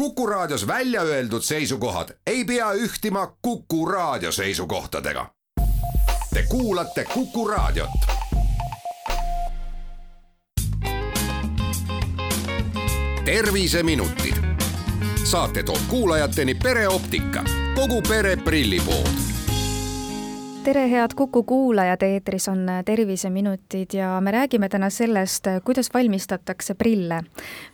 Kuku Raadios välja öeldud seisukohad ei pea ühtima Kuku Raadio seisukohtadega. Te kuulate Kuku Raadiot. terviseminutid. saate toob kuulajateni pereoptika, kogu pere prillipood tere, head Kuku kuulajad, eetris on Terviseminutid ja me räägime täna sellest, kuidas valmistatakse prille.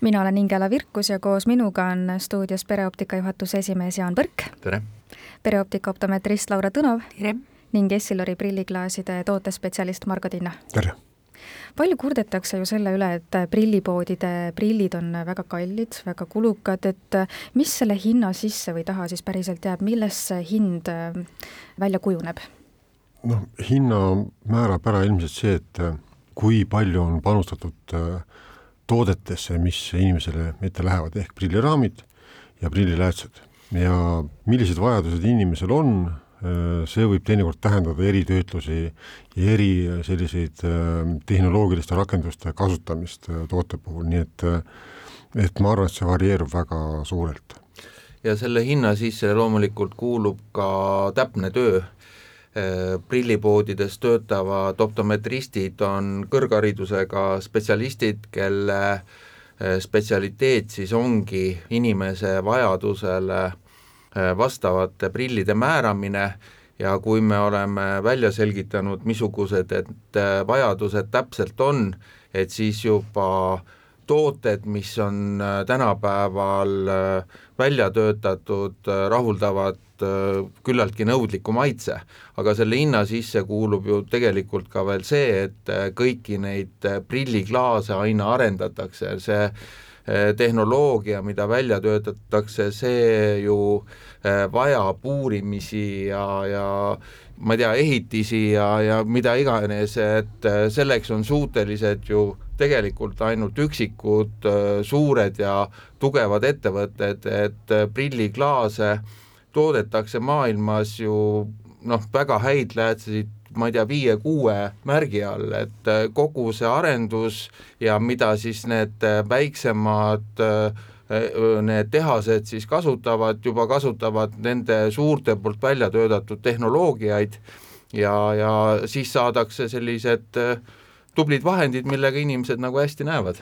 mina olen Ingela Virkus ja koos minuga on stuudios pereoptika juhatuse esimees Jaan Põrk. tere! pereoptika optometrist Laura Tõnov. tere! ning Essilori prilliklaaside tootespetsialist Margo Tinna. tere! palju kurdetakse ju selle üle, et prillipoodide prillid on väga kallid, väga kulukad, et mis selle hinna sisse või taha siis päriselt jääb, millest see hind välja kujuneb? Noh, hinna määrab ära ilmselt see, et äh, kui palju on panustatud äh, toodetesse, mis inimesele ette lähevad, ehk prilliraamid ja prilliläätsed. ja millised vajadused inimesel on, äh, see võib teinekord tähendada eritöötlusi ja eri selliseid tehnoloogiliste rakenduste kasutamist toote puhul, nii et et ma arvan, et see varieerub väga suurelt. ja selle hinna sisse loomulikult kuulub ka täpne töö prillipoodides töötavad optometristid on kõrgharidusega spetsialistid, kelle äh, spetsialiteet siis ongi inimese vajadusele äh, vastavate prillide määramine. Ja kui me oleme välja selgitanud, missugused need vajadused täpselt on, et siis juba tooted, mis on tänapäeval välja töötatud, rahuldavad Äh, küllaltki nõudliku maitse, aga selle hinna sisse kuulub ju tegelikult ka veel see, et äh, kõiki neid äh, prilliklaase aina arendatakse, see tehnoloogia, mida välja töötatakse, see ju vajab uurimisi ja, ja ma ei tea, ehitisi ja, ja mida iganes, et selleks on suutelised ju tegelikult ainult üksikud suured ja tugevad ettevõtted, et prilliklaase toodetakse maailmas ju noh, väga häid läätsesid ma ei tea, viie-kuue märgi all, et äh, kogu see arendus ja mida siis need äh, väiksemad äh, need tehased siis kasutavad, juba kasutavad nende suurte poolt välja töötatud tehnoloogiaid ja, ja siis saadakse sellised tublid vahendid, millega inimesed nagu hästi näevad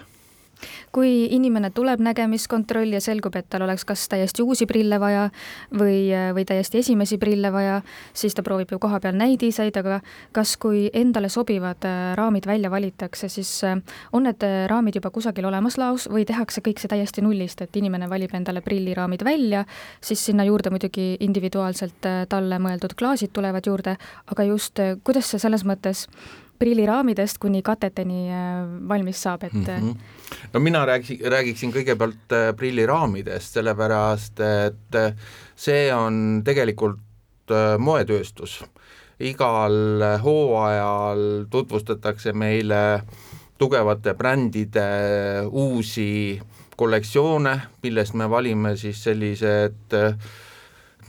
kui inimene tuleb nägemiskontrolli ja selgub, et tal oleks kas täiesti uusi prille vaja või, või täiesti esimesi prille vaja, siis ta proovib ju kohapeal näidiseid, aga kas, kui endale sobivad äh, raamid välja valitakse, siis äh, on need äh, raamid juba kusagil olemas laos või tehakse kõik see täiesti nullist, et inimene valib endale prilliraamid välja, siis sinna juurde muidugi individuaalselt talle mõeldud klaasid tulevad juurde, aga just kuidas see selles mõttes prilliraamidest kuni kateteni valmis saab, et mm -hmm no mina räägiksin, räägiksin kõigepealt äh, prilliraamidest, sellepärast et äh, see on tegelikult äh, moetööstus. igal hooajal tutvustatakse meile tugevate brändide uusi kollektsioone, millest me valime siis sellised äh,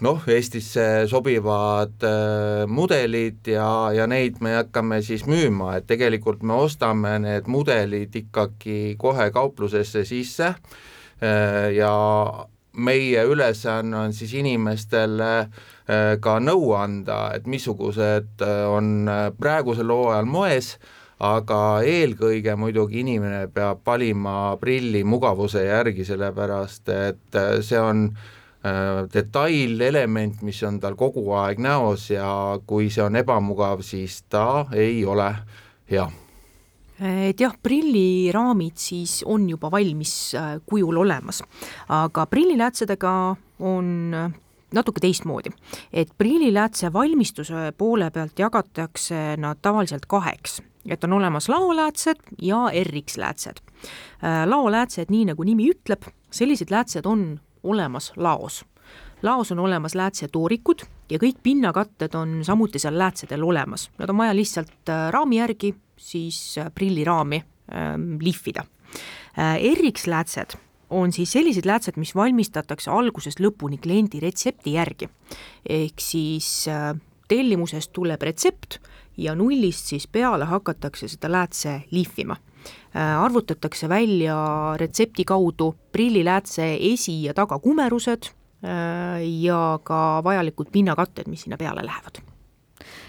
noh, Eestisse sobivad äh, mudelid ja, ja neid me hakkame siis müüma, et tegelikult me ostame need mudelid ikkagi kohe kauplusesse sisse äh, ja meie ülesanne on siis inimestele äh, ka nõu anda, et missugused äh, on äh, praegusel hooajal moes, aga eelkõige muidugi inimene peab valima prilli mugavuse järgi, sellepärast et äh, see on äh, detailelement, mis on tal kogu aeg näos ja kui see on ebamugav, siis ta ei ole hea. Et jah, prilliraamid siis on juba valmis äh, kujul olemas, aga prilliläätsedega on äh, natuke teistmoodi, et prilliläätse valmistuse poole pealt jagatakse nad tavaliselt kaheks, et on olemas laoläätsed ja RX-läätsed. laoläätsed, nii nagu nimi ütleb, sellised läätsed on olemas laos. laos on olemas läätsetoorikud ja kõik pinnakatted on samuti seal läätsedel olemas, nad on vaja lihtsalt äh, raami järgi siis äh, prilliraami ähm, lihvida äh,. RX-läätsed on siis sellised läätsed, mis valmistatakse algusest lõpuni kliendi retsepti järgi. ehk siis äh, tellimusest tuleb retsept ja nullist siis peale hakatakse seda läätse lihvima arvutatakse välja retsepti kaudu prilliläätse esi- ja tagakumerused ja ka vajalikud pinnakatted, mis sinna peale lähevad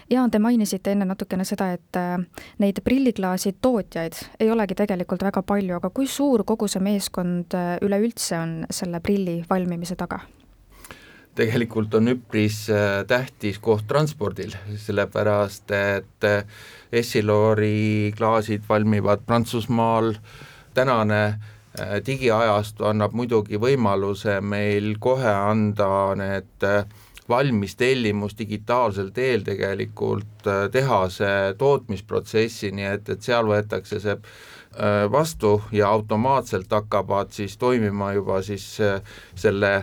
Jaan, te mainisite enne natukene seda, et äh, neid prilliklaasi tootjaid ei olegi tegelikult väga palju, aga kui suur kogu see meeskond äh, üleüldse on selle prilli valmimise taga? Tegelikult on üpris äh, tähtis koht transpordil, sellepärast et Essilori klaasid valmivad Prantsusmaal, tänane digiajastu annab muidugi võimaluse meil kohe anda need valmis tellimus digitaalsel teel tegelikult äh, tehase tootmisprotsessi, nii et, et seal võetakse see äh, vastu ja automaatselt hakkavad siis toimima juba siis äh, selle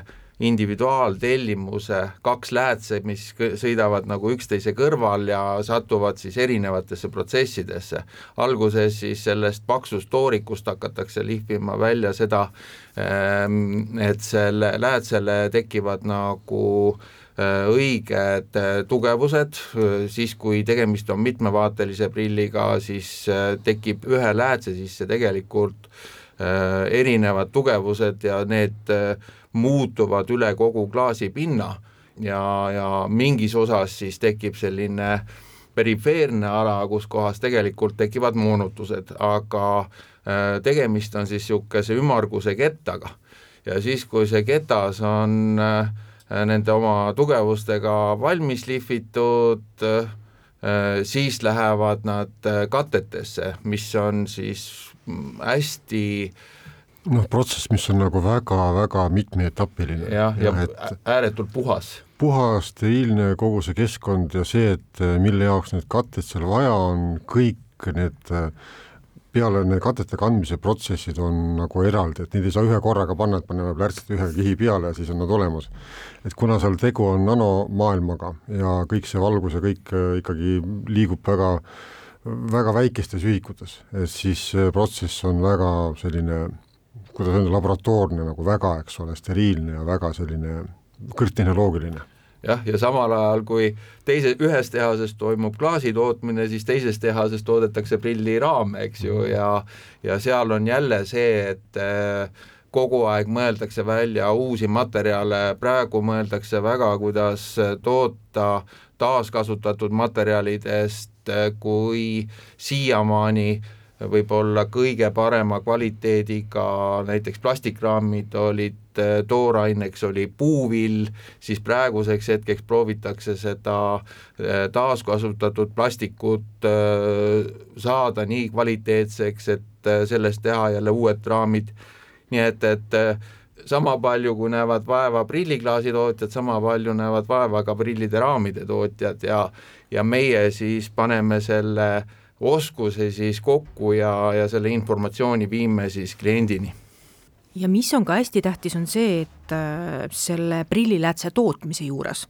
individuaaltellimuse kaks läätse, mis sõidavad nagu üksteise kõrval ja satuvad siis erinevatesse protsessidesse. alguses siis sellest paksust toorikust hakatakse lihvima välja seda, ähm, et selle läätsele tekivad nagu äh, Äh, õiged äh, tugevused, äh, siis kui tegemist on mitmevaatelise prilliga, siis tekib ühe läätse sisse tegelikult erinevad tugevused ja need muutuvad üle kogu klaasipinna ja, ja mingis osas siis tekib selline perifeerne ala, kus kohas tegelikult tekivad moonutused, aga tegemist on siis niisuguse ümmarguse kettaga. Ja siis, kui see ketas on äh, Äh, nende oma tugevustega valmis lihvitud, äh, siis lähevad nad äh, katetesse, mis on siis mm, hästi noh, protsess, mis on nagu väga-väga mitmeetapiline. jah, ja, ja et ääretult puhas. puhas, steriilne kogu see keskkond ja see, et mille jaoks need katted seal vaja on, kõik need äh, peale need katete kandmise protsessid on nagu eraldi, et neid ei saa ühe korraga panna, et paneme plärtsid ühe kihi peale ja siis on nad olemas. et kuna seal tegu on nanomaailmaga ja kõik see valgus ja kõik äh, ikkagi liigub väga, väga väikestes ühikutes, siis protsess on väga selline, kuidas öelda, laboratoorne nagu väga, eks ole, steriilne ja väga selline kõrgtehnoloogiline jah, ja samal ajal, kui teise, ühes tehases toimub klaasi tootmine, siis teises tehases toodetakse prilliraame, eks ju, ja ja seal on jälle see, et äh, kogu aeg mõeldakse välja uusi materjale, praegu mõeldakse väga, kuidas toota taaskasutatud materjalidest, äh, kui siiamaani äh, võib-olla kõige parema kvaliteediga näiteks plastikraamid olid, äh, tooraineks oli puuvill, siis praeguseks hetkeks proovitakse seda äh, taaskasutatud plastikut äh, saada nii kvaliteetseks, et sellest teha jälle uued raamid, nii et, et sama palju, kui näevad vaeva prilliklaasi tootjad, sama palju näevad vaeva ka prillide raamide tootjad ja ja meie siis paneme selle äh, oskuse siis kokku ja, ja selle informatsiooni viime siis kliendini. ja mis on ka hästi tähtis, on see, et äh, selle prilliläätse tootmise juures,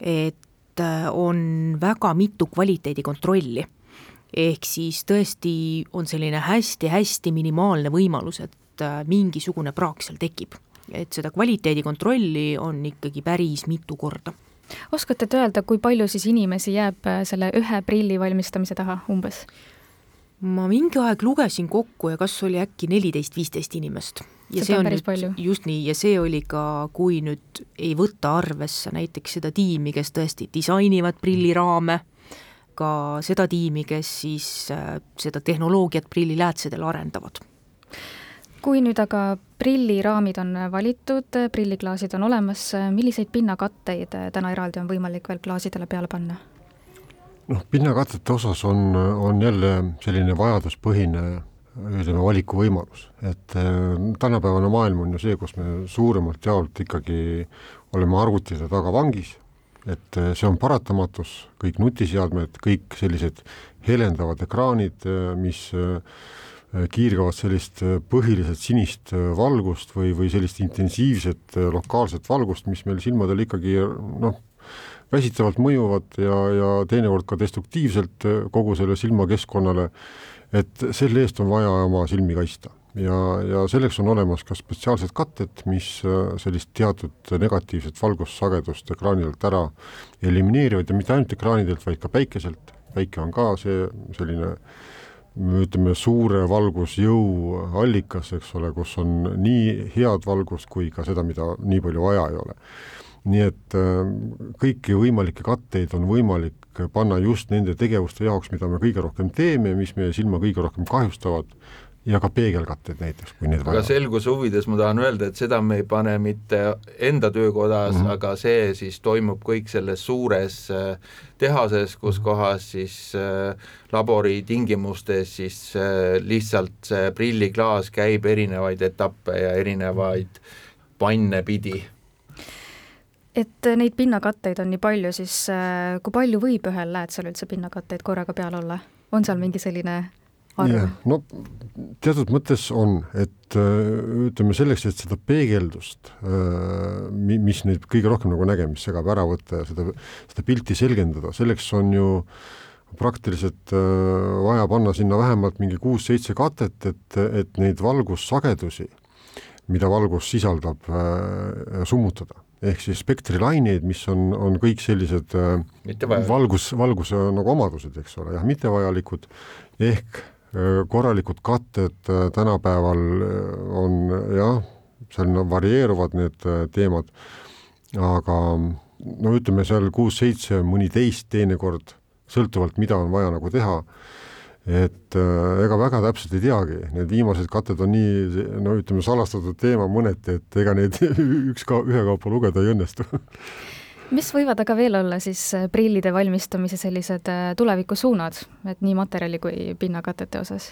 et äh, on väga mitu kvaliteedikontrolli. ehk siis tõesti on selline hästi-hästi minimaalne võimalus, et äh, mingisugune praak seal tekib. et seda kvaliteedikontrolli on ikkagi päris mitu korda oskate te öelda, kui palju siis inimesi jääb äh, selle ühe prilli valmistamise taha umbes? ma mingi aeg lugesin kokku ja kas oli äkki neliteist, viisteist inimest. ja seda see on nüüd, palju. just nii, ja see oli ka, kui nüüd ei võta arvesse näiteks seda tiimi, kes tõesti disainivad prilliraame, ka seda tiimi, kes siis äh, seda tehnoloogiat prilliläätsedel arendavad kui nüüd aga prilliraamid on valitud, prilliklaasid on olemas, milliseid pinnakatteid täna eraldi on võimalik veel klaasidele peale panna? noh, pinnakattete osas on, on jälle selline vajaduspõhine ütleme, valikuvõimalus, et äh, tänapäevane maailm on ju see, kus me suuremalt jaolt ikkagi oleme arvutite taga vangis, et äh, see on paratamatus, kõik nutiseadmed, kõik sellised helendavad ekraanid, äh, mis äh, kiirgavad sellist äh, põhiliselt sinist äh, valgust või, või sellist intensiivset lokaalset valgust, mis meil silmadel ikkagi noh, väsitavalt mõjuvad ja, ja teinekord ka destruktiivselt kogu selle silmakeskkonnale, et selle eest on vaja oma silmi kaitsta. ja, ja selleks on olemas ka spetsiaalsed katted, mis sellist teatud negatiivset valgussagedust ekraanidelt ära elimineerivad. Ja mitte ainult ekraanidelt, vaid ka päikeselt, päike on ka see selline ütleme, suure valgusjõu allikas, eks ole, kus on nii head valgust kui ka seda, mida nii palju vaja ei ole. nii et äh, kõiki võimalikke katteid on võimalik panna just nende tegevuste jaoks, mida me kõige rohkem teeme, mis meie silma kõige rohkem kahjustavad ja ka peegelkatted näiteks, kui need aga selguse huvides ma tahan öelda, et seda me ei pane mitte enda töökodas mm, -hmm. aga see siis toimub kõik selles suures äh, tehases, kus mhm. kohas siis äh, labori tingimustes siis äh, lihtsalt see prilliklaas käib erinevaid etappe ja erinevaid vanne pidi et neid pinnakatteid on nii palju, siis kui palju võib ühel läätsel üldse pinnakatteid korraga peal olla? on seal mingi selline arv? no teatud mõttes on, et äh, ütleme selleks, et seda peegeldust, äh, mis neid kõige rohkem nagu nägemist segab, ära võtta ja seda, seda pilti selgendada, selleks on ju praktiliselt äh, vaja panna sinna vähemalt mingi kuus-seitse katet, et, et neid valgussagedusi, mida valgus sisaldab, summutada. Ehk siis spektrilaineid, mis on, on kõik sellised valgus, valguse nagu omadused, eks ole, jah, mittevajalikud, ehk korralikud katted tänapäeval on jah, seal varieeruvad need teemad, aga no ütleme seal kuus-seitse, mõni teist teinekord, sõltuvalt, mida on vaja nagu teha, et ega väga täpselt ei teagi, need viimased katted on nii, no ütleme, salastatud teema mõneti, et ega neid üks ka ühekaupa lugeda ei õnnestu mis võivad aga veel olla siis äh, prillide valmistamise sellised äh, tulevikusuunad, et nii materjali kui pinnakatete osas?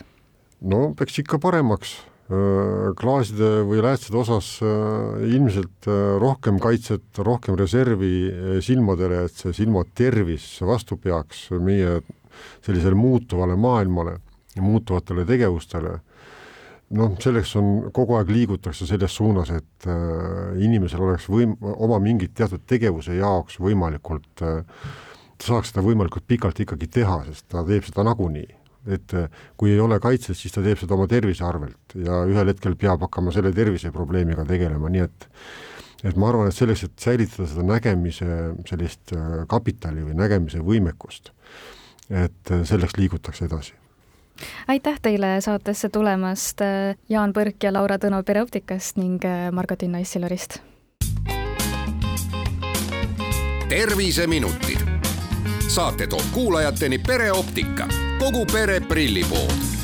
no eks ikka paremaks, äh, klaaside või läätsede osas ilmselt rohkem kaitset, rohkem reservi silmadele, et see silma tervis vastu peaks meie sellisele muutuvale maailmale ja muutuvatele tegevustele noh, selleks on, kogu aeg liigutakse selles suunas, et äh, inimesel oleks võim-, oma mingit teatud tegevuse jaoks võimalikult äh,, ta saaks seda võimalikult pikalt ikkagi teha, sest ta teeb seda nagunii. et äh, kui ei ole kaitset, siis ta teeb seda oma tervise arvelt ja ühel hetkel peab hakkama selle terviseprobleemiga tegelema, nii et et ma arvan, et selleks, et säilitada seda nägemise sellist äh, kapitali või nägemise võimekust, et äh, selleks liigutakse edasi aitäh teile saatesse tulemast, äh, Jaan Põrk ja Laura Tõno Pereoptikast ning äh, Margo-Tiina Issilorist. terviseminutid. saate toob kuulajateni Pereoptika, kogu pere prillipood